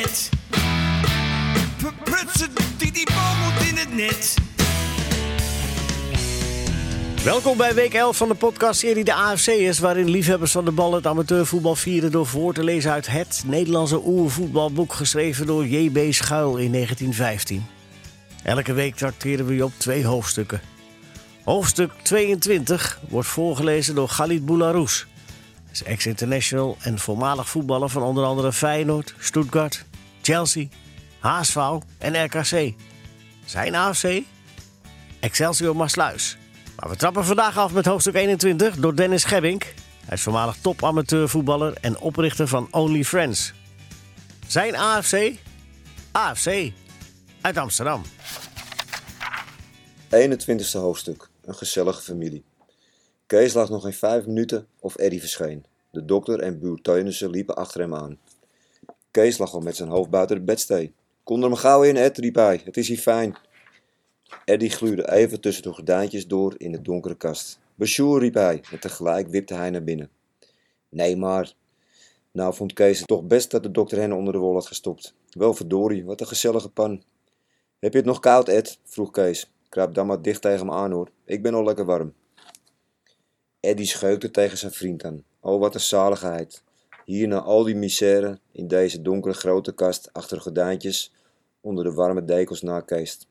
net. Die, die bal moet in het net. Welkom bij week 11 van de podcastserie De AFC is, waarin liefhebbers van de bal het amateurvoetbal vieren door voor te lezen uit het Nederlandse oervoetbalboek geschreven door J.B. Schuil in 1915. Elke week tracteren we je op twee hoofdstukken. Hoofdstuk 22 wordt voorgelezen door Khalid Boularous. Is ex-international en voormalig voetballer van onder andere Feyenoord, Stuttgart, Chelsea, HSV en RKC. Zijn AFC? Excelsior Maasluis. Maar we trappen vandaag af met hoofdstuk 21 door Dennis Gebbink. Hij is voormalig topamateurvoetballer en oprichter van Only Friends. Zijn AFC? AFC uit Amsterdam. 21ste hoofdstuk. Een gezellige familie. Kees lag nog geen vijf minuten of Eddie verscheen. De dokter en buur Teunissen liepen achter hem aan. Kees lag al met zijn hoofd buiten de bedstee. Kom er maar gauw in, Ed, riep hij. Het is hier fijn. Eddie gluurde even tussen de gordijntjes door in de donkere kast. Besjoer, riep hij, en tegelijk wipte hij naar binnen. Nee, maar... Nou vond Kees het toch best dat de dokter hen onder de wol had gestopt. Wel verdorie, wat een gezellige pan. Heb je het nog koud, Ed? vroeg Kees. Kruip dan maar dicht tegen me aan, hoor. Ik ben al lekker warm. Eddie scheukte tegen zijn vriend aan. Oh, wat een zaligheid. Hier na al die misère, in deze donkere grote kast, achter gordijntjes, onder de warme dekels nakeest.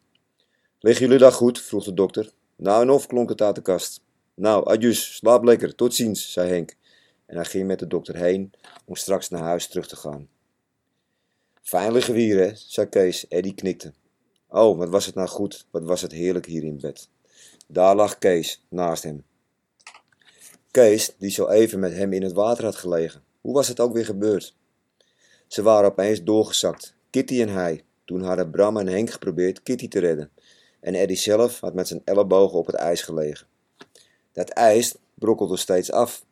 Liggen jullie daar goed? vroeg de dokter. Nou en of, klonk het uit de kast. Nou, adjus, slaap lekker, tot ziens, zei Henk. En hij ging met de dokter heen om straks naar huis terug te gaan. Fijn liggen we hier, hè, zei Kees. Eddie knikte. Oh, wat was het nou goed, wat was het heerlijk hier in bed. Daar lag Kees, naast hem. Kees, die zo even met hem in het water had gelegen. Hoe was het ook weer gebeurd? Ze waren opeens doorgezakt, Kitty en hij. Toen hadden Bram en Henk geprobeerd Kitty te redden. En Eddie zelf had met zijn ellebogen op het ijs gelegen. Dat ijs brokkelde steeds af.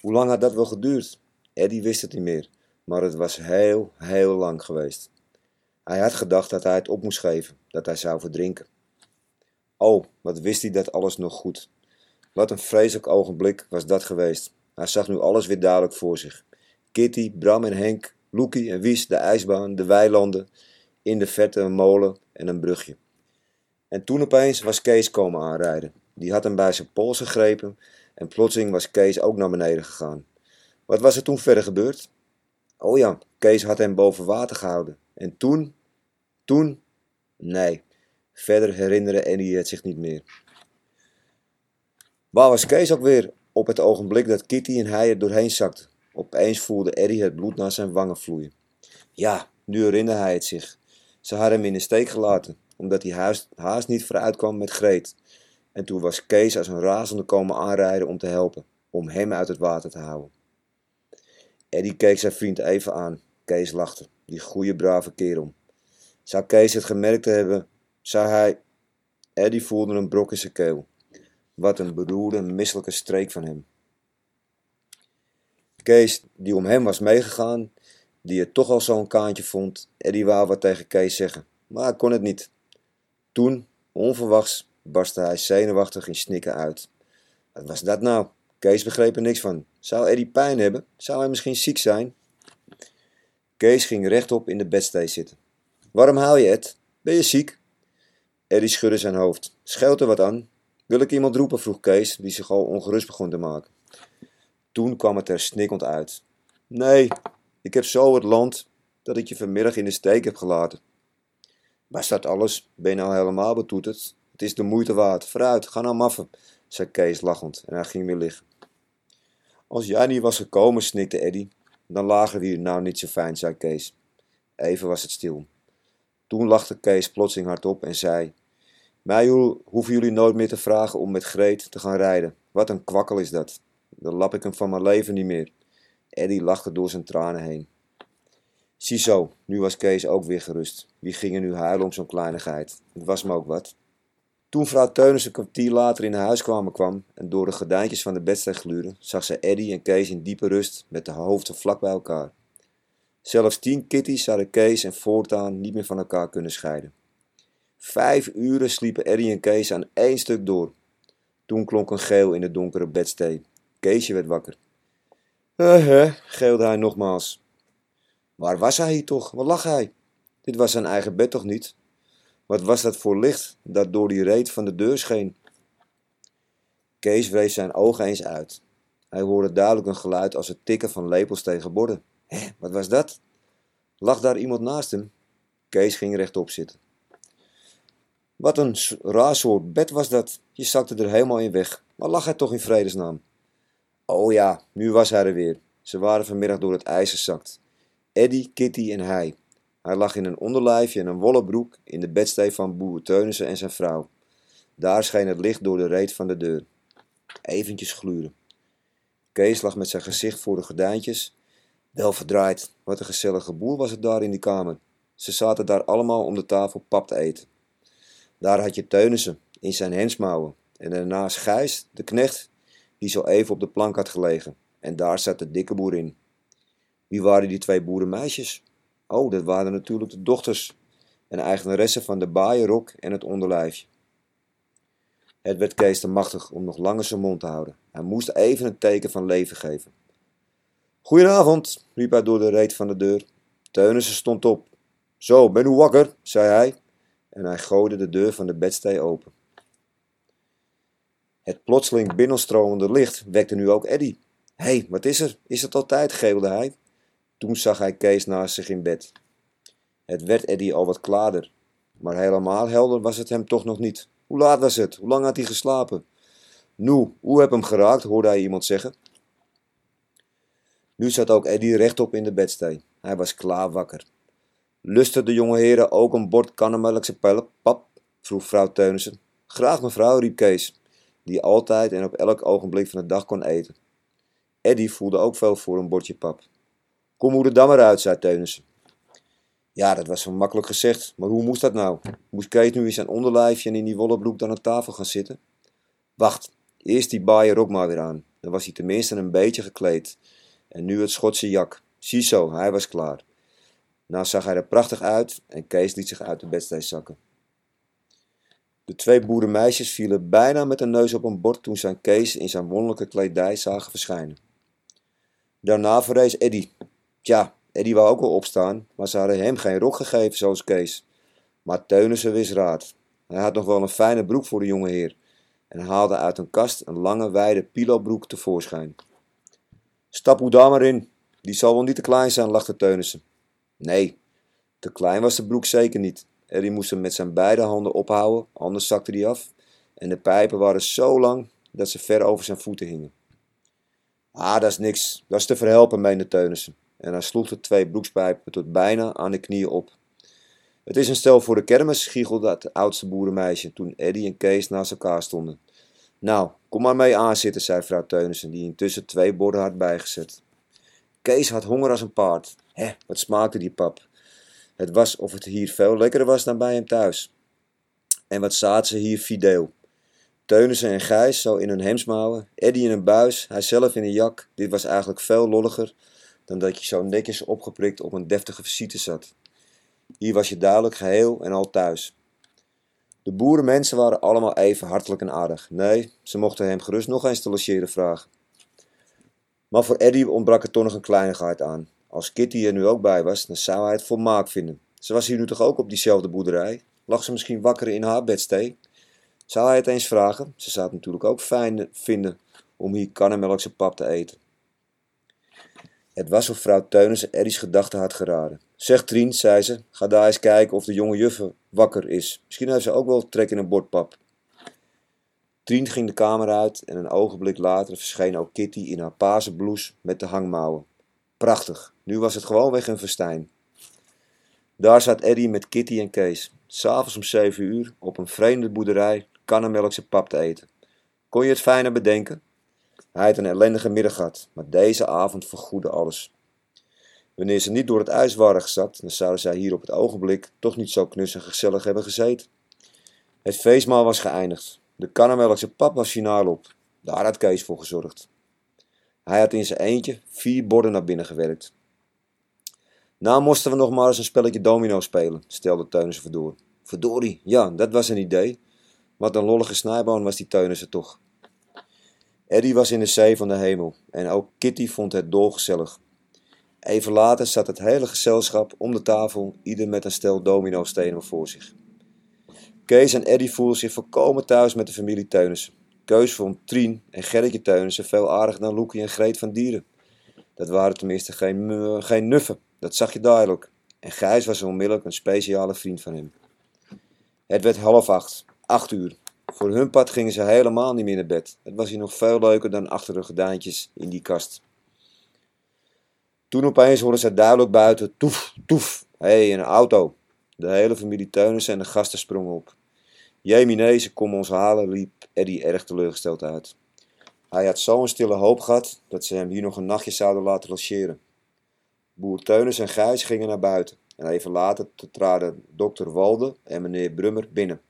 Hoe lang had dat wel geduurd? Eddie wist het niet meer, maar het was heel, heel lang geweest. Hij had gedacht dat hij het op moest geven, dat hij zou verdrinken. Oh, wat wist hij dat alles nog goed. Wat een vreselijk ogenblik was dat geweest. Hij zag nu alles weer duidelijk voor zich. Kitty, Bram en Henk, Loekie en Wies, de ijsbaan, de weilanden, in de verte een molen en een brugje. En toen opeens was Kees komen aanrijden. Die had hem bij zijn pols gegrepen en plotseling was Kees ook naar beneden gegaan. Wat was er toen verder gebeurd? Oh ja, Kees had hem boven water gehouden. En toen? Toen? Nee, verder herinnerde Eddie het zich niet meer. Waar was Kees ook weer op het ogenblik dat Kitty en hij er doorheen zakten? Opeens voelde Eddie het bloed naar zijn wangen vloeien. Ja, nu herinnerde hij het zich. Ze hadden hem in de steek gelaten, omdat hij haast, niet vooruit kwam met Greet. En toen was Kees als een razende komen aanrijden om te helpen, om hem uit het water te houden. Eddie keek zijn vriend even aan. Kees lachte, die goede brave kerel. Zou Kees het gemerkt hebben, zou hij... Eddie voelde een brok in zijn keel. Wat een beroerde, misselijke streek van hem. Kees, die om hem was meegegaan, die het toch al zo'n kaantje vond, Eddie wou wat tegen Kees zeggen, maar kon het niet. Toen, onverwachts, barstte hij zenuwachtig in snikken uit. Wat was dat nou? Kees begreep er niks van. Zou Eddie pijn hebben? Zou hij misschien ziek zijn? Kees ging rechtop in de bedstee zitten. Waarom haal je het? Ben je ziek? Eddie schudde zijn hoofd. Scheelt er wat aan? Wil ik iemand roepen? vroeg Kees, die zich al ongerust begon te maken. Toen kwam het er snikkend uit. Nee, ik heb zo het land dat ik je vanmiddag in de steek heb gelaten. Was dat alles? Ben je nou helemaal betoeterd? Het is de moeite waard. Vooruit, ga nou maffen, zei Kees lachend en hij ging weer liggen. Als jij niet was gekomen, snikte Eddie, dan lagen we hier nou niet zo fijn, zei Kees. Even was het stil. Toen lachte Kees plotseling hardop en zei: Mij hoeven jullie nooit meer te vragen om met Greet te gaan rijden. Wat een kwakkel is dat. Dan lap ik hem van mijn leven niet meer. Eddie lachte door zijn tranen heen. Ziezo, nu was Kees ook weer gerust. Wie ging er nu huilen om zo'n kleinigheid? Het was me ook wat. Toen vrouw Teunis een kwartier later in huis kwamen kwam en door de gordijntjes van de bedstee gluurde, zag ze Eddie en Kees in diepe rust met de hoofden vlak bij elkaar. Zelfs tien kitties zouden Kees en voortaan niet meer van elkaar kunnen scheiden. Vijf uren sliepen Eddie en Kees aan één stuk door. Toen klonk een geel in de donkere bedstee. Keesje werd wakker. Eh, hè, geelde hij nogmaals. Waar was hij hier toch? Waar lag hij? Dit was zijn eigen bed toch niet? Wat was dat voor licht dat door die reet van de deur scheen? Kees wreef zijn ogen eens uit. Hij hoorde duidelijk een geluid als het tikken van lepels tegen borden. Hé, wat was dat? Lag daar iemand naast hem? Kees ging rechtop zitten. Wat een raar soort bed was dat. Je zakte er helemaal in weg. Waar lag hij toch in vredesnaam? Oh ja, nu was hij er weer. Ze waren vanmiddag door het ijs gezakt. Eddy, Kitty en hij. Hij lag in een onderlijfje en een wollen broek in de bedstee van boer Teunissen en zijn vrouw. Daar scheen het licht door de reet van de deur. Eventjes gluren. Kees lag met zijn gezicht voor de gordijntjes. Wel verdraaid, wat een gezellige boel was het daar in die kamer. Ze zaten daar allemaal om de tafel pap te eten. Daar had je Teunissen in zijn hensmouwen en daarnaast Gijs, de knecht, die zo even op de plank had gelegen. En daar zat de dikke boer in. Wie waren die twee boerenmeisjes? Oh, dat waren natuurlijk de dochters en eigenaressen van de baaienrok en het onderlijfje. Het werd Kees te machtig om nog langer zijn mond te houden. Hij moest even een teken van leven geven. Goedenavond, riep hij door de reet van de deur. Teunissen stond op. Zo, ben u wakker, zei hij, en hij gooide de deur van de bedstee open. Het plotseling binnenstromende licht wekte nu ook Eddy. Hé, hey, wat is er? Is het altijd? geeuwde hij. Toen zag hij Kees naast zich in bed. Het werd Eddy al wat klaarder, maar helemaal helder was het hem toch nog niet. Hoe laat was het? Hoe lang had hij geslapen? Nu, hoe heb hem geraakt? hoorde hij iemand zeggen. Nu zat ook Eddy rechtop in de bedstee. Hij was klaar wakker. Lusten de jonge heren ook een bord kannemelkse pap? vroeg vrouw Teunissen. Graag mevrouw, riep Kees, die altijd en op elk ogenblik van de dag kon eten. Eddy voelde ook veel voor een bordje pap. Kom moeder dan maar uit, zei Teunissen. Ja, dat was zo makkelijk gezegd, maar hoe moest dat nou? Moest Kees nu in zijn onderlijfje en in die wollen broek dan aan tafel gaan zitten? Wacht, eerst die baaien rok maar weer aan. Dan was hij tenminste een beetje gekleed. En nu het Schotse jak. Ziezo, hij was klaar. Nou zag hij er prachtig uit en Kees liet zich uit de bedstee zakken. De twee boerenmeisjes vielen bijna met een neus op een bord toen ze Kees in zijn wonderlijke kledij zagen verschijnen. Daarna verrees Eddy. Tja, Eddy wou ook wel opstaan, maar ze hadden hem geen rok gegeven zoals Kees. Maar Teunissen wist raad. Hij had nog wel een fijne broek voor de jonge heer en haalde uit een kast een lange wijde pilobroek tevoorschijn. Stap hoe daar maar in, die zal wel niet te klein zijn, lachte Teunissen. Nee, te klein was de broek zeker niet. Eddy moest hem met zijn beide handen ophouden, anders zakte hij af. En de pijpen waren zo lang dat ze ver over zijn voeten hingen. Ah, dat is niks, dat is te verhelpen, meende Teunissen. En hij sloeg de twee broekspijpen tot bijna aan de knieën op. Het is een stel voor de kermis, giechelde het oudste boerenmeisje toen Eddy en Kees naast elkaar stonden. Nou, kom maar mee aanzitten, zei vrouw Teunissen, die intussen twee borden had bijgezet. Kees had honger als een paard. Hé, wat smaakte die pap? Het was of het hier veel lekkerder was dan bij hem thuis. En wat zaten ze hier fideel. Teunissen en Gijs zo in hun hemsmouwen, Eddy in een buis, hij zelf in een jak. Dit was eigenlijk veel lolliger dan dat je zo netjes opgeprikt op een deftige visite zat. Hier was je duidelijk geheel en al thuis. De boerenmensen waren allemaal even hartelijk en aardig. Nee, ze mochten hem gerust nog eens te logeren vragen. Maar voor Eddy ontbrak er toch nog een kleinigheid aan. Als Kitty er nu ook bij was, dan zou hij het volmaakt vinden. Ze was hier nu toch ook op diezelfde boerderij? Lag ze misschien wakker in haar bedstee? Zou hij het eens vragen? Ze zou het natuurlijk ook fijn vinden om hier kannenmelkse pap te eten. Het was of vrouw Teunissen Eddy's gedachten had geraden. Zeg Trien, zei ze, ga daar eens kijken of de jonge juffer wakker is. Misschien heeft ze ook wel trek in een bord pap. Trien ging de kamer uit en een ogenblik later verscheen ook Kitty in haar paarse blouse met de hangmouwen. Prachtig, nu was het gewoonweg een festijn. Daar zat Eddy met Kitty en Kees, s'avonds om zeven uur, op een vreemde boerderij kannenmelkse pap te eten. Kon je het fijner bedenken? Hij had een ellendige middag gehad, maar deze avond vergoedde alles. Wanneer ze niet door het ijs waren gezakt, dan zouden zij hier op het ogenblik toch niet zo knus en gezellig hebben gezeten. Het feestmaal was geëindigd. De kannenmelkse pap was finaal op. Daar had Kees voor gezorgd. Hij had in zijn eentje vier borden naar binnen gewerkt. Nou moesten we nog maar eens een spelletje domino spelen, stelde Teunissen verdoor. Verdorie, ja, dat was een idee. Wat een lollige snijboon was die Teunissen toch. Eddie was in de zee van de hemel en ook Kitty vond het dolgezellig. Even later zat het hele gezelschap om de tafel, ieder met een stel dominostenen voor zich. Kees en Eddy voelden zich volkomen thuis met de familie Teunissen. Keus vond Trien en Gerritje Teunissen veel aardiger dan Loekie en Greet van Dieren. Dat waren tenminste geen, geen nuffen, dat zag je duidelijk. En Gijs was onmiddellijk een speciale vriend van hem. Het werd half acht, acht uur. Voor hun pad gingen ze helemaal niet meer naar bed. Het was hier nog veel leuker dan achter de gordijntjes in die kast. Toen opeens hoorden ze duidelijk buiten toef, toef. Hé, hey, een auto. De hele familie Teunissen en de gasten sprongen op. Jemine, ze komen ons halen, liep Eddie erg teleurgesteld uit. Hij had zo'n stille hoop gehad dat ze hem hier nog een nachtje zouden laten logeren. Boer Teunis en Gijs gingen naar buiten en even later traden dokter Walde en meneer Brummer binnen.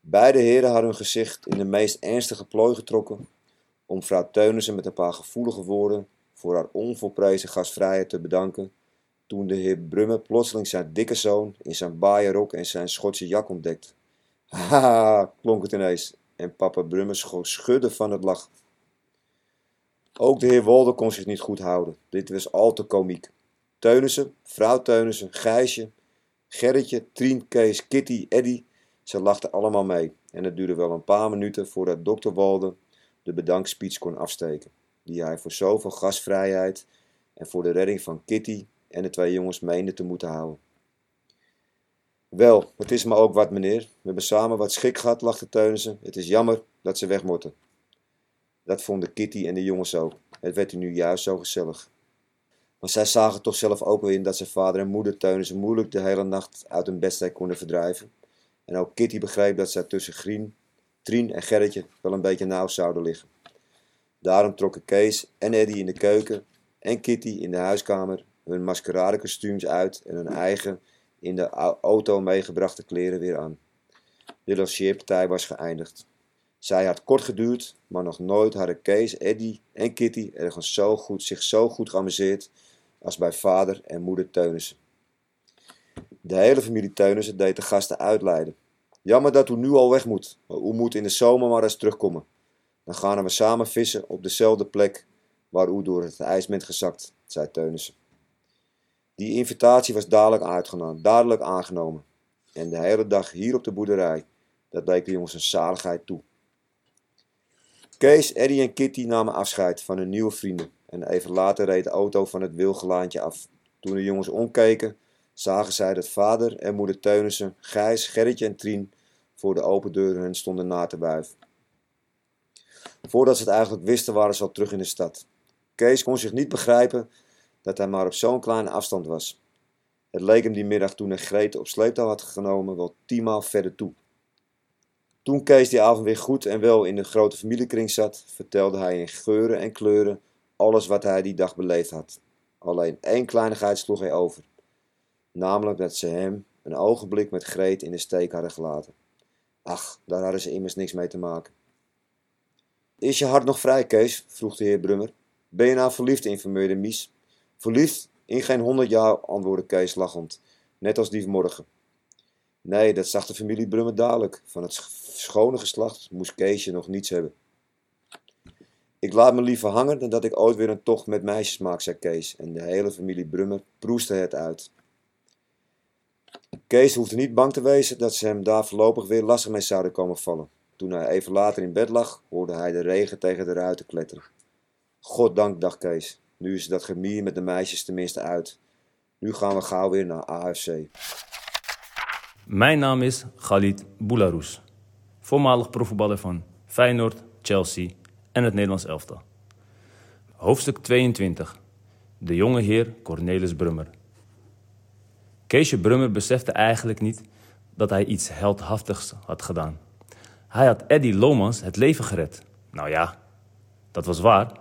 Beide heren hadden hun gezicht in de meest ernstige plooi getrokken om vrouw Teunissen met een paar gevoelige woorden voor haar onvolprezen gastvrijheid te bedanken toen de heer Brummer plotseling zijn dikke zoon in zijn baaierrok en zijn Schotse jak ontdekte. Haha, klonk het ineens en papa Brummer schudde van het lach. Ook de heer Wolde kon zich niet goed houden. Dit was al te komiek. Teunissen, vrouw Teunissen, Gijsje, Gerritje, Trien, Kees, Kitty, Eddy, ze lachten allemaal mee. En het duurde wel een paar minuten voordat dokter Wolde de bedankspeech kon afsteken, die hij voor zoveel gastvrijheid en voor de redding van Kitty en de twee jongens meende te moeten houden. Wel, het is maar ook wat, meneer. We hebben samen wat schik gehad, lachte Teunissen. Het is jammer dat ze weg moeten. Dat vonden Kitty en de jongens ook. Het werd nu juist zo gezellig. Maar zij zagen toch zelf ook wel in dat zijn vader en moeder Teunissen moeilijk de hele nacht uit hun bedstijd konden verdrijven. En ook Kitty begreep dat zij tussen Grien, Trien en Gerritje wel een beetje nauw zouden liggen. Daarom trokken Kees en Eddy in de keuken en Kitty in de huiskamer hun maskeradekostuums uit en hun eigen in de auto meegebrachte kleren weer aan. De logeerpartij was geëindigd. Zij had kort geduurd, maar nog nooit hadden Kees, Eddy en Kitty ergens zo goed, zich zo goed geamuseerd als bij vader en moeder Teunissen. De hele familie Teunissen deed de gasten uitleiden. Jammer dat u nu al weg moet, maar u moet in de zomer maar eens terugkomen. Dan gaan we samen vissen op dezelfde plek waar u door het ijs bent gezakt, zei Teunissen. Die invitatie was dadelijk uitgenomen, dadelijk aangenomen. En de hele dag hier op de boerderij, dat bleek de jongens een zaligheid toe. Kees, Eddie en Kitty namen afscheid van hun nieuwe vrienden. En even later reed de auto van het wilgelaantje af. Toen de jongens omkeken, zagen zij dat vader en moeder Teunissen, Gijs, Gerritje en Trien voor de open deur hun stonden na te wuiven. Voordat ze het eigenlijk wisten, waren ze al terug in de stad. Kees kon zich niet begrijpen dat hij maar op zo'n kleine afstand was. Het leek hem die middag toen hij Grete op sleeptouw had genomen wel tienmaal verder toe. Toen Kees die avond weer goed en wel in de grote familiekring zat, vertelde hij in geuren en kleuren alles wat hij die dag beleefd had. Alleen één kleinigheid sloeg hij over. Namelijk dat ze hem een ogenblik met Greet in de steek hadden gelaten. Ach, daar hadden ze immers niks mee te maken. Is je hart nog vrij, Kees? vroeg de heer Brummer. Ben je nou verliefd in vermeurde Mies? Verliefd in geen honderd jaar, antwoordde Kees lachend, net als die vanmorgen. Nee, dat zag de familie Brummer dadelijk. Van het schone geslacht moest Keesje nog niets hebben. Ik laat me liever hangen dan dat ik ooit weer een tocht met meisjes maak, zei Kees. En de hele familie Brummer proestte het uit. Kees hoefde niet bang te wezen dat ze hem daar voorlopig weer lastig mee zouden komen vallen. Toen hij even later in bed lag, hoorde hij de regen tegen de ruiten kletteren. Goddank, dacht Kees. Nu is dat gemier met de meisjes tenminste uit. Nu gaan we gauw weer naar AFC. Mijn naam is Khalid Boularous, voormalig profvoetballer van Feyenoord, Chelsea en het Nederlands elftal. Hoofdstuk 22. De jonge heer Cornelis Brummer. Keesje Brummer besefte eigenlijk niet dat hij iets heldhaftigs had gedaan. Hij had Eddie Lomans het leven gered. Nou ja, dat was waar,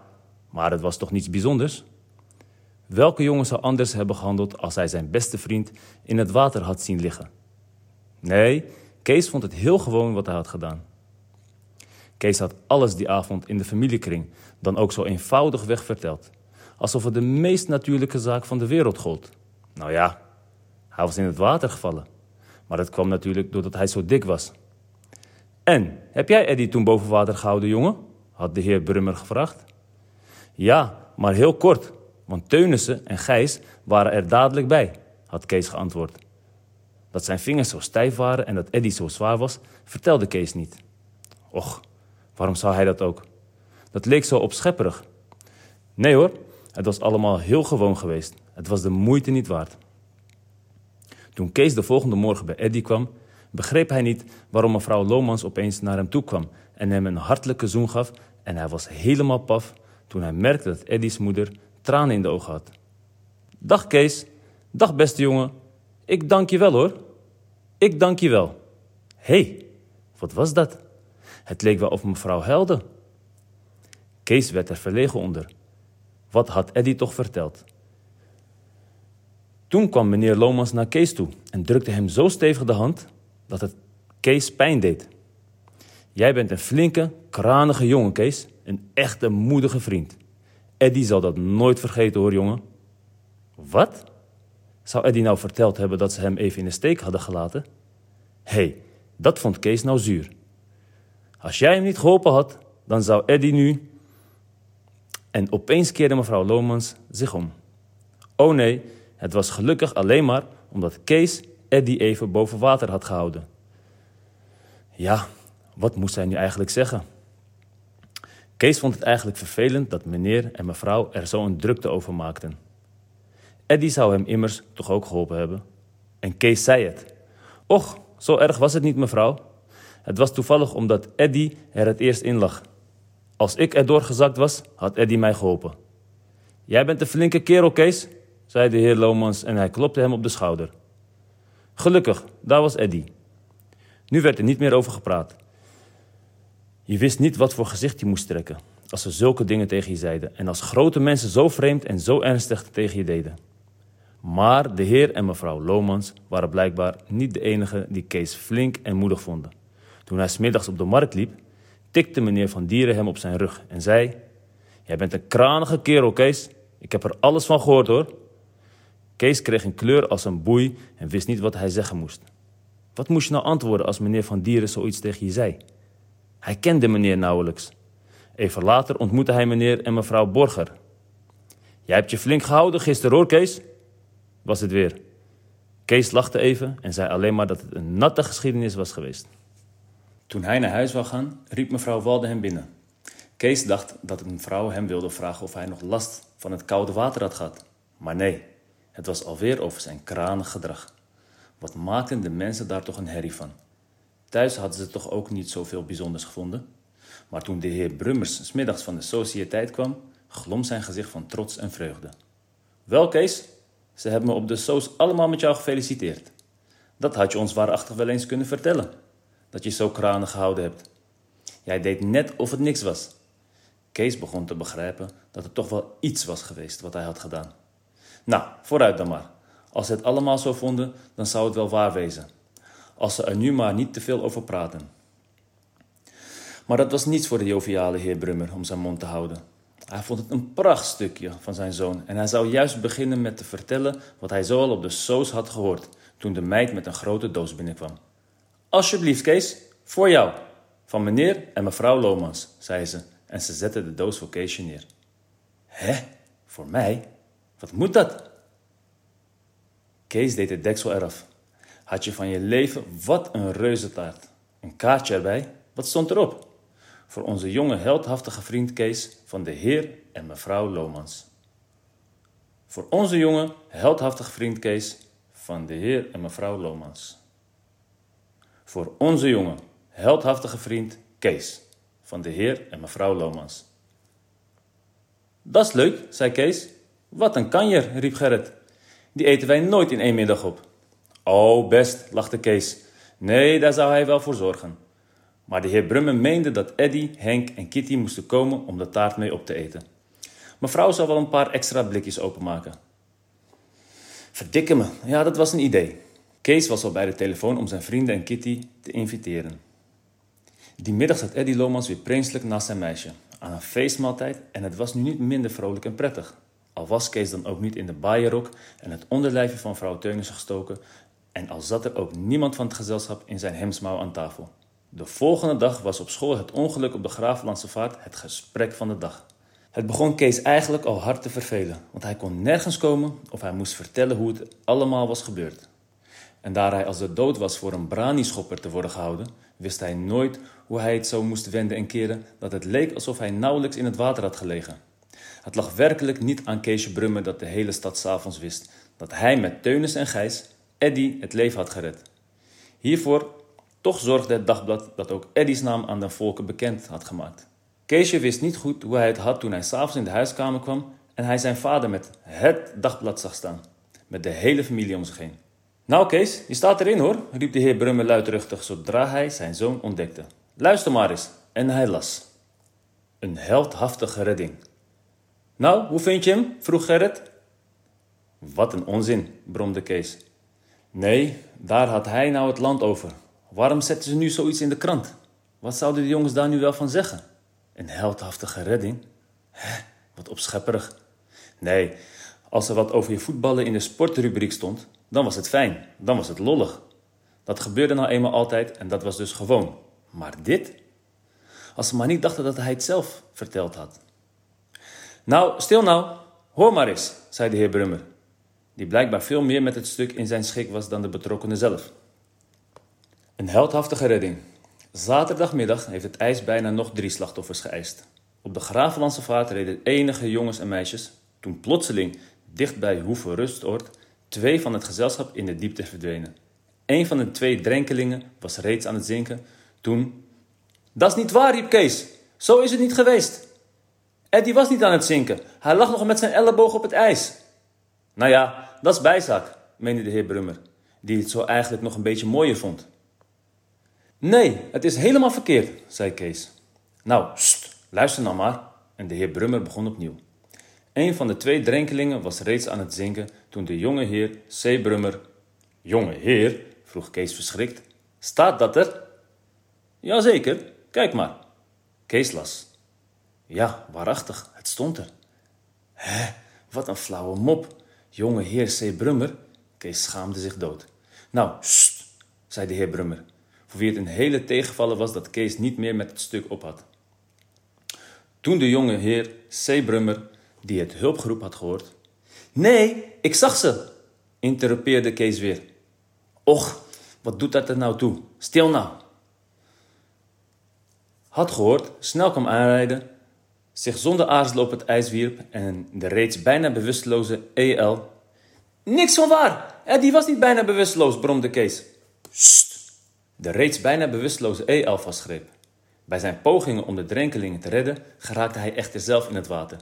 maar het was toch niets bijzonders? Welke jongen zou anders hebben gehandeld als hij zijn beste vriend in het water had zien liggen? Nee, Kees vond het heel gewoon wat hij had gedaan. Kees had alles die avond in de familiekring dan ook zo eenvoudig weg verteld. Alsof het de meest natuurlijke zaak van de wereld gold. Nou ja, hij was in het water gevallen. Maar dat kwam natuurlijk doordat hij zo dik was. En, heb jij Eddie toen boven water gehouden, jongen? had de heer Brummer gevraagd. Ja, maar heel kort, want Teunissen en Gijs waren er dadelijk bij, had Kees geantwoord. Dat zijn vingers zo stijf waren en dat Eddy zo zwaar was, vertelde Kees niet. Och, waarom zou hij dat ook? Dat leek zo opschepperig. Nee hoor, het was allemaal heel gewoon geweest. Het was de moeite niet waard. Toen Kees de volgende morgen bij Eddy kwam, begreep hij niet waarom mevrouw Lomans opeens naar hem toe kwam en hem een hartelijke zoen gaf en hij was helemaal paf toen hij merkte dat Eddy's moeder tranen in de ogen had. Dag Kees, dag beste jongen, ik dank je wel hoor. Ik dank je wel. Hé, hey, wat was dat? Het leek wel of mevrouw huilde. Kees werd er verlegen onder. Wat had Eddy toch verteld? Toen kwam meneer Lomans naar Kees toe en drukte hem zo stevig de hand dat het Kees pijn deed. Jij bent een flinke, kranige jongen, Kees. Een echte moedige vriend. Eddy zal dat nooit vergeten hoor, jongen. Wat? Zou Eddy nou verteld hebben dat ze hem even in de steek hadden gelaten? Hé, hey, dat vond Kees nou zuur. Als jij hem niet geholpen had, dan zou Eddy nu. En opeens keerde mevrouw Lomans zich om. Oh nee, het was gelukkig alleen maar omdat Kees Eddy even boven water had gehouden. Ja, wat moest hij nu eigenlijk zeggen? Kees vond het eigenlijk vervelend dat meneer en mevrouw er zo een drukte over maakten. Eddy zou hem immers toch ook geholpen hebben. En Kees zei het. Och, zo erg was het niet, mevrouw. Het was toevallig omdat Eddy er het eerst in lag. Als ik erdoor gezakt was, had Eddy mij geholpen. Jij bent een flinke kerel, Kees, zei de heer Lomans en hij klopte hem op de schouder. Gelukkig, daar was Eddy. Nu werd er niet meer over gepraat. Je wist niet wat voor gezicht je moest trekken als ze zulke dingen tegen je zeiden en als grote mensen zo vreemd en zo ernstig tegen je deden. Maar de heer en mevrouw Lomans waren blijkbaar niet de enige die Kees flink en moedig vonden. Toen hij smiddags op de markt liep, tikte meneer Van Dieren hem op zijn rug en zei: Jij bent een kranige kerel, Kees. Ik heb er alles van gehoord hoor. Kees kreeg een kleur als een boei en wist niet wat hij zeggen moest. Wat moest je nou antwoorden als meneer Van Dieren zoiets tegen je zei? Hij kende meneer nauwelijks. Even later ontmoette hij meneer en mevrouw Borger. Jij hebt je flink gehouden gisteren hoor, Kees, was het weer. Kees lachte even en zei alleen maar dat het een natte geschiedenis was geweest. Toen hij naar huis wou gaan, riep mevrouw Walde hem binnen. Kees dacht dat een vrouw hem wilde vragen of hij nog last van het koude water had gehad. Maar nee, het was alweer over zijn kranig gedrag. Wat maakten de mensen daar toch een herrie van? Thuis hadden ze toch ook niet zoveel bijzonders gevonden? Maar toen de heer Brummers smiddags van de sociëteit kwam, glom zijn gezicht van trots en vreugde. Wel, Kees, ze hebben me op de soos allemaal met jou gefeliciteerd. Dat had je ons waarachtig wel eens kunnen vertellen, dat je zo kranig gehouden hebt. Jij deed net of het niks was. Kees begon te begrijpen dat het toch wel iets was geweest wat hij had gedaan. Nou, vooruit dan maar. Als ze het allemaal zo vonden, dan zou het wel waar wezen. Als ze er nu maar niet te veel over praten. Maar dat was niets voor de joviale heer Brummer om zijn mond te houden. Hij vond het een prachtstukje van zijn zoon en hij zou juist beginnen met te vertellen wat hij zoal op de soos had gehoord toen de meid met een grote doos binnenkwam. Alsjeblieft, Kees, voor jou, van meneer en mevrouw Lomans, zei ze en ze zette de doos voor Keesje neer. Hè, voor mij? Wat moet dat? Kees deed het deksel eraf. Had je van je leven wat een reuzentaart. Een kaartje erbij, wat stond erop? voor onze jonge heldhaftige vriend Kees van de heer en mevrouw Lomans. Voor onze jonge heldhaftige vriend Kees van de heer en mevrouw Lomans. Voor onze jonge heldhaftige vriend Kees van de heer en mevrouw Lomans. Dat is leuk, zei Kees. Wat een kanjer, riep Gerrit. Die eten wij nooit in één middag op. Oh, best, lachte Kees. Nee, daar zou hij wel voor zorgen. Maar de heer Brummen meende dat Eddy, Henk en Kitty moesten komen om de taart mee op te eten. Mevrouw zou wel een paar extra blikjes openmaken. Verdikke me, ja, dat was een idee. Kees was al bij de telefoon om zijn vrienden en Kitty te inviteren. Die middag zat Eddy Lomans weer prinselijk naast zijn meisje. Aan een feestmaaltijd en het was nu niet minder vrolijk en prettig. Al was Kees dan ook niet in de baaierrok en het onderlijfje van vrouw Teunissen gestoken en al zat er ook niemand van het gezelschap in zijn hemsmouw aan tafel. De volgende dag was op school het ongeluk op de Graaflandse Vaart het gesprek van de dag. Het begon Kees eigenlijk al hard te vervelen, want hij kon nergens komen of hij moest vertellen hoe het allemaal was gebeurd. En daar hij als de dood was voor een brani-schopper te worden gehouden, wist hij nooit hoe hij het zo moest wenden en keren dat het leek alsof hij nauwelijks in het water had gelegen. Het lag werkelijk niet aan Keesje Brummer dat de hele stad s'avonds wist dat hij met Teunis en Gijs Eddy het leven had gered. Hiervoor toch zorgde het dagblad dat ook Eddy's naam aan de volken bekend had gemaakt. Keesje wist niet goed hoe hij het had toen hij s'avonds in de huiskamer kwam en hij zijn vader met het dagblad zag staan, met de hele familie om zich heen. Nou Kees, je staat erin hoor, riep de heer Brummer luidruchtig zodra hij zijn zoon ontdekte. Luister maar eens. En hij las. Een heldhaftige redding. Nou, hoe vind je hem? vroeg Gerrit. Wat een onzin, bromde Kees. Nee, daar had hij nou het land over. Waarom zetten ze nu zoiets in de krant? Wat zouden de jongens daar nu wel van zeggen? Een heldhaftige redding? Wat opschepperig. Nee, als er wat over je voetballen in de sportrubriek stond, dan was het fijn, dan was het lollig. Dat gebeurde nou eenmaal altijd en dat was dus gewoon. Maar dit? Als ze maar niet dachten dat hij het zelf verteld had. Nou, stil nou, hoor maar eens, zei de heer Brummer, die blijkbaar veel meer met het stuk in zijn schik was dan de betrokkenen zelf. Een heldhaftige redding. Zaterdagmiddag heeft het ijs bijna nog drie slachtoffers geëist. Op de Gravenlandse vaart reden enige jongens en meisjes, toen plotseling dicht bij Hoeve Rustoord twee van het gezelschap in de diepte verdwenen. Een van de twee drenkelingen was reeds aan het zinken toen. Dat is niet waar, riep Kees. Zo is het niet geweest. Eddie was niet aan het zinken. Hij lag nog met zijn elleboog op het ijs. Nou ja, dat is bijzaak, meende de heer Brummer, die het zo eigenlijk nog een beetje mooier vond. Nee, het is helemaal verkeerd, zei Kees. Nou, st, luister nou maar. En de heer Brummer begon opnieuw. Een van de twee drenkelingen was reeds aan het zinken toen de jonge heer C. Brummer... Jonge heer? vroeg Kees verschrikt. Staat dat er? Jazeker, kijk maar. Kees las. Ja, waarachtig, het stond er. Hé, wat een flauwe mop. Jonge heer C. Brummer. Kees schaamde zich dood. Nou, st, zei de heer Brummer, voor wie het een hele tegenvallen was dat Kees niet meer met het stuk op had. Toen de jonge heer C. Brummer, die het hulpgeroep had gehoord. Nee, ik zag ze, interrupeerde Kees weer. Och, wat doet dat er nou toe? Stil nou. Had gehoord, snel kwam aanrijden, zich zonder aarzelen op het ijs wierp en de reeds bijna bewusteloze EL. Niks van waar! die was niet bijna bewusteloos, bromde Kees. Sst! De reeds bijna bewusteloze EL vastgreep. Bij zijn pogingen om de drenkelingen te redden, geraakte hij echter zelf in het water.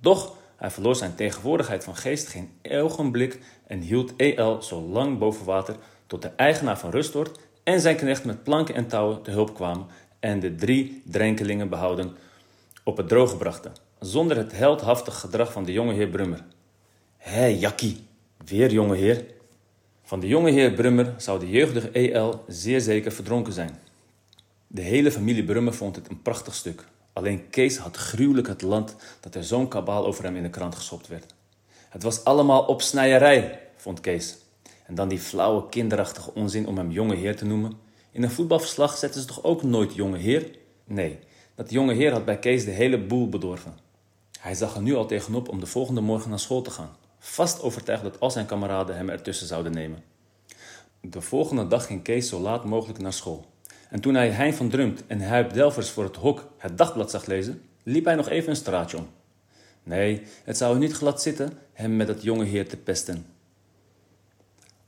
Doch hij verloor zijn tegenwoordigheid van geest geen ogenblik en hield EL zo lang boven water tot de eigenaar van Rustort en zijn knecht met planken en touwen te hulp kwamen en de drie drenkelingen behouden op het droge brachten, zonder het heldhaftig gedrag van de jonge heer Brummer. Hé, Jakkie, weer jonge heer. Van de jonge heer Brummer zou de jeugdige EL zeer zeker verdronken zijn. De hele familie Brummer vond het een prachtig stuk. Alleen Kees had gruwelijk het land dat er zo'n kabaal over hem in de krant geschopt werd. Het was allemaal opsnijerij, vond Kees. En dan die flauwe kinderachtige onzin om hem jonge heer te noemen. In een voetbalverslag zetten ze toch ook nooit jonge heer? Nee, dat jonge heer had bij Kees de hele boel bedorven. Hij zag er nu al tegenop om de volgende morgen naar school te gaan. Vast overtuigd dat al zijn kameraden hem ertussen zouden nemen. De volgende dag ging Kees zo laat mogelijk naar school. En toen hij Hein van Drumt en Huip Delvers voor het hok het dagblad zag lezen, liep hij nog even een straatje om. Nee, het zou niet glad zitten hem met dat jonge heer te pesten.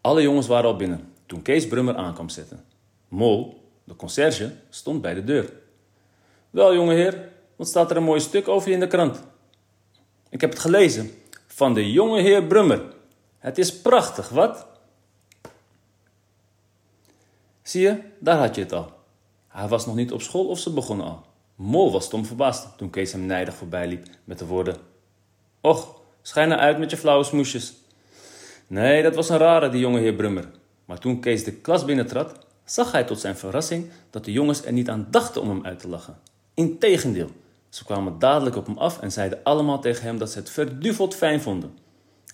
Alle jongens waren al binnen toen Kees Brummer aankwam zitten. Mol, de conciërge, stond bij de deur. Wel, jonge heer, wat staat er een mooi stuk over je in de krant? Ik heb het gelezen. Van de jonge heer Brummer. Het is prachtig, wat? Zie je, daar had je het al. Hij was nog niet op school of ze begonnen al. Mol was stom verbaasd toen Kees hem nijdig voorbij liep met de woorden: Och, schijn nou uit met je flauwe smoesjes. Nee, dat was een rare, die jonge heer Brummer. Maar toen Kees de klas binnentrad, zag hij tot zijn verrassing dat de jongens er niet aan dachten om hem uit te lachen. Integendeel, ze kwamen dadelijk op hem af en zeiden allemaal tegen hem dat ze het verduveld fijn vonden.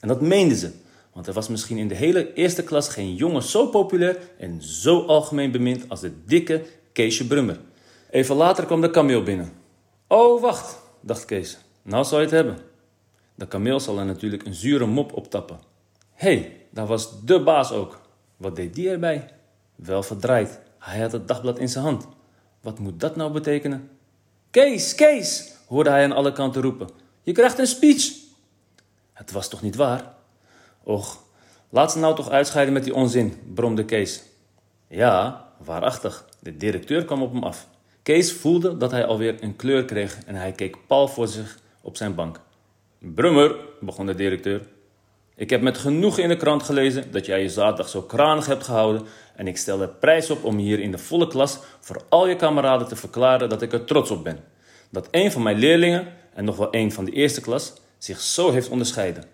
En dat meenden ze, want er was misschien in de hele eerste klas geen jongen zo populair en zo algemeen bemind als de dikke Keesje Brummer. Even later kwam de kameel binnen. Oh, wacht, dacht Kees. Nou zal je het hebben. De kameel zal er natuurlijk een zure mop optappen. Hé, hey, daar was de baas ook. Wat deed die erbij? Wel verdraaid. Hij had het dagblad in zijn hand. Wat moet dat nou betekenen? Kees, Kees, hoorde hij aan alle kanten roepen. Je krijgt een speech. Het was toch niet waar? Och, laat ze nou toch uitscheiden met die onzin, bromde Kees. Ja, waarachtig. De directeur kwam op hem af. Kees voelde dat hij alweer een kleur kreeg en hij keek pal voor zich op zijn bank. Brummer, begon de directeur. Ik heb met genoegen in de krant gelezen dat jij je zaterdag zo kranig hebt gehouden en ik stel er prijs op om hier in de volle klas voor al je kameraden te verklaren dat ik er trots op ben. Dat een van mijn leerlingen, en nog wel een van de eerste klas, zich zo heeft onderscheiden.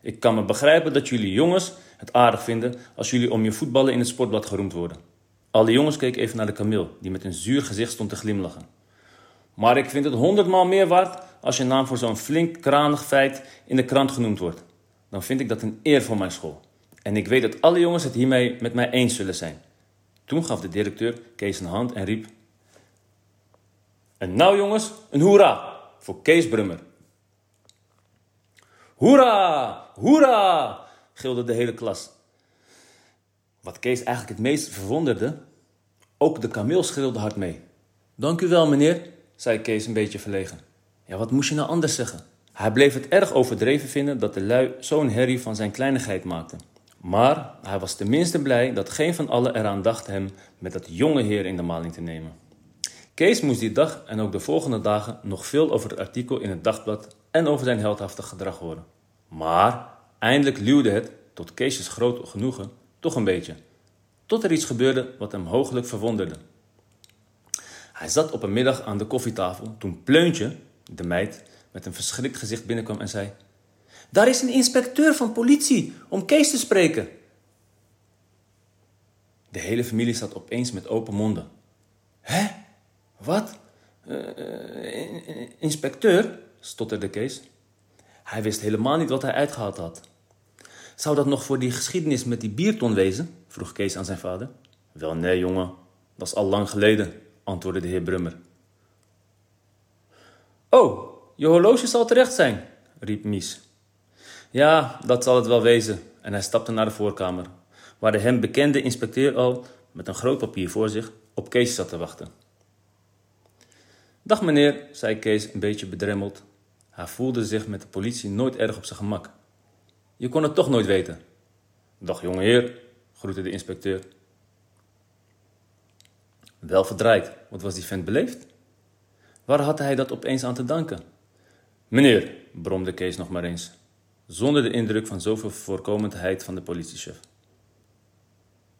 Ik kan me begrijpen dat jullie jongens het aardig vinden als jullie om je voetballen in het sportblad geroemd worden. Alle jongens keken even naar de kameel, die met een zuur gezicht stond te glimlachen. Maar ik vind het honderdmaal meer waard als je naam voor zo'n flink kranig feit in de krant genoemd wordt. Dan vind ik dat een eer voor mijn school. En ik weet dat alle jongens het hiermee met mij eens zullen zijn. Toen gaf de directeur Kees een hand en riep: En nou jongens, een hoera voor Kees Brummer. Hoera! Hoera! gilde de hele klas. Wat Kees eigenlijk het meest verwonderde, ook de kameel schreeuwde hard mee. Dank u wel, meneer, zei Kees een beetje verlegen. Ja, wat moest je nou anders zeggen? Hij bleef het erg overdreven vinden dat de lui zo'n herrie van zijn kleinigheid maakten. Maar hij was tenminste blij dat geen van allen eraan dacht hem met dat jonge heer in de maling te nemen. Kees moest die dag en ook de volgende dagen nog veel over het artikel in het dagblad en over zijn heldhaftig gedrag horen. Maar eindelijk luwde het, tot Keesjes groot genoegen, toch een beetje. Tot er iets gebeurde wat hem hooglijk verwonderde. Hij zat op een middag aan de koffietafel toen Pleuntje, de meid, met een verschrikt gezicht binnenkwam en zei: Daar is een inspecteur van politie om Kees te spreken. De hele familie zat opeens met open monden. Hè? Wat? Uh, inspecteur? stotterde Kees. Hij wist helemaal niet wat hij uitgehaald had. Zou dat nog voor die geschiedenis met die bierton wezen? vroeg Kees aan zijn vader. Wel nee, jongen, dat is al lang geleden, antwoordde de heer Brummer. Oh, je horloge zal terecht zijn, riep Mies. Ja, dat zal het wel wezen, en hij stapte naar de voorkamer, waar de hem bekende inspecteur al, met een groot papier voor zich, op Kees zat te wachten. Dag meneer, zei Kees een beetje bedremmeld. Hij voelde zich met de politie nooit erg op zijn gemak. Je kon het toch nooit weten. Dag jongeheer, groette de inspecteur. Wel verdraaid, wat was die vent beleefd? Waar had hij dat opeens aan te danken? Meneer, bromde Kees nog maar eens, zonder de indruk van zoveel voorkomendheid van de politiechef.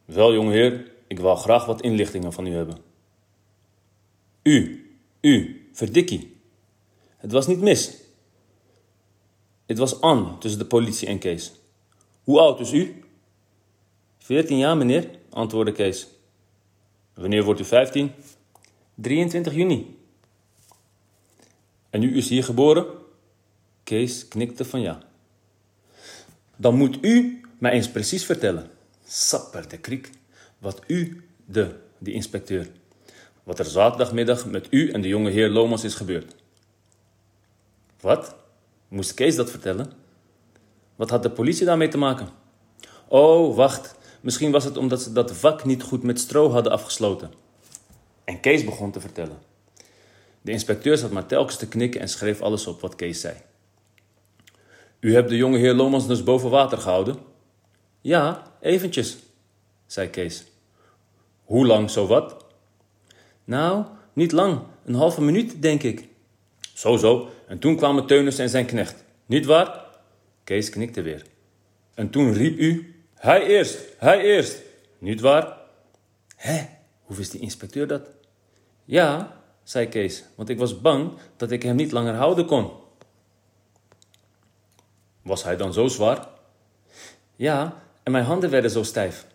Wel, jongeheer, ik wou graag wat inlichtingen van u hebben. U, u, verdikkie. Het was niet mis. Het was aan tussen de politie en Kees. Hoe oud is u? Veertien jaar, meneer, antwoordde Kees. Wanneer wordt u vijftien? 23 juni. En u is hier geboren? Kees knikte van ja. Dan moet u mij eens precies vertellen, sapper de kriek, wat u, de, die inspecteur, wat er zaterdagmiddag met u en de jonge heer Lomas is gebeurd. Wat? Moest Kees dat vertellen? Wat had de politie daarmee te maken? Oh, wacht. Misschien was het omdat ze dat vak niet goed met stro hadden afgesloten. En Kees begon te vertellen. De inspecteur zat maar telkens te knikken en schreef alles op wat Kees zei. U hebt de jonge heer Lomans dus boven water gehouden? Ja, eventjes, zei Kees. Hoe lang, zo wat? Nou, niet lang. Een halve minuut, denk ik. Zo, zo. En toen kwamen Teunis en zijn knecht. Niet waar? Kees knikte weer. En toen riep u... Hij eerst, hij eerst. Niet waar? Hé, hoe wist die inspecteur dat? Ja, zei Kees, want ik was bang dat ik hem niet langer houden kon. Was hij dan zo zwaar? Ja, en mijn handen werden zo stijf.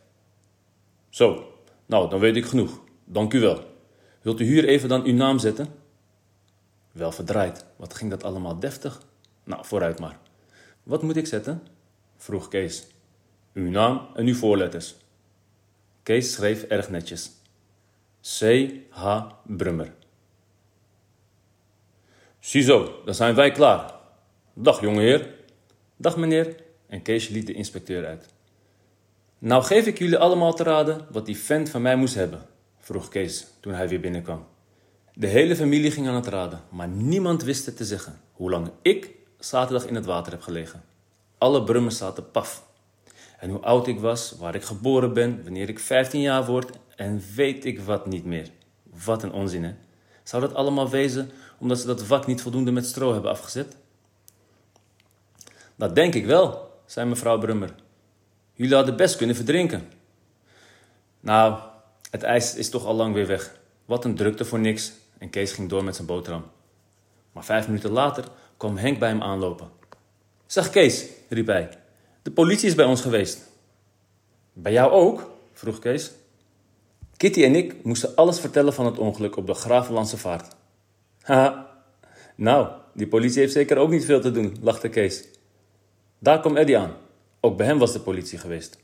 Zo, nou, dan weet ik genoeg. Dank u wel. Wilt u hier even dan uw naam zetten? Wel verdraaid. Wat ging dat allemaal deftig? Nou, vooruit maar. Wat moet ik zetten? vroeg Kees. Uw naam en uw voorletters. Kees schreef erg netjes. C. H. Brummer. Ziezo, dan zijn wij klaar. Dag jongeheer. Dag meneer. En Kees liet de inspecteur uit. Nou geef ik jullie allemaal te raden wat die vent van mij moest hebben, vroeg Kees toen hij weer binnenkwam. De hele familie ging aan het raden, maar niemand wist het te zeggen hoe lang ik zaterdag in het water heb gelegen. Alle brummen zaten paf. En hoe oud ik was, waar ik geboren ben, wanneer ik 15 jaar word en weet ik wat niet meer. Wat een onzin, hè? Zou dat allemaal wezen omdat ze dat vak niet voldoende met stro hebben afgezet? Dat denk ik wel, zei mevrouw Brummer. Jullie hadden best kunnen verdrinken. Nou, het ijs is toch al lang weer weg. Wat een drukte voor niks. En Kees ging door met zijn boterham. Maar vijf minuten later kwam Henk bij hem aanlopen. Zeg Kees, riep hij. De politie is bij ons geweest. Bij jou ook? vroeg Kees. Kitty en ik moesten alles vertellen van het ongeluk op de Gravenlandse vaart. Haha, nou, die politie heeft zeker ook niet veel te doen, lachte Kees. Daar kwam Eddie aan. Ook bij hem was de politie geweest.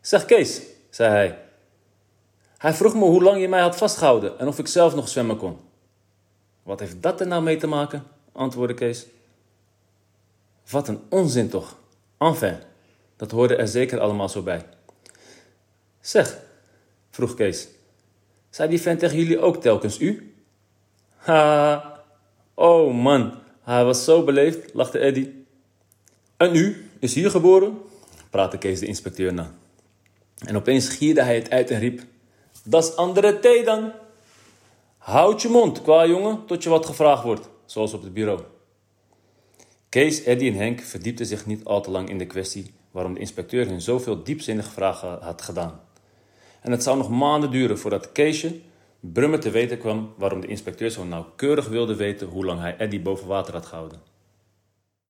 Zeg Kees, zei hij. Hij vroeg me hoe lang je mij had vastgehouden en of ik zelf nog zwemmen kon. Wat heeft dat er nou mee te maken? antwoordde Kees. Wat een onzin toch? Enfin, dat hoorde er zeker allemaal zo bij. Zeg, vroeg Kees, zei die vent tegen jullie ook telkens u? Ha, oh man, hij was zo beleefd, lachte Eddie. En u is hier geboren? praatte Kees de inspecteur na. En opeens gierde hij het uit en riep: Dat is andere thee dan. Houd je mond, qua jongen, tot je wat gevraagd wordt, zoals op het bureau. Kees, Eddie en Henk verdiepten zich niet al te lang in de kwestie waarom de inspecteur hun zoveel diepzinnige vragen had gedaan. En het zou nog maanden duren voordat Keesje Brummer te weten kwam waarom de inspecteur zo nauwkeurig wilde weten hoe lang hij Eddie boven water had gehouden.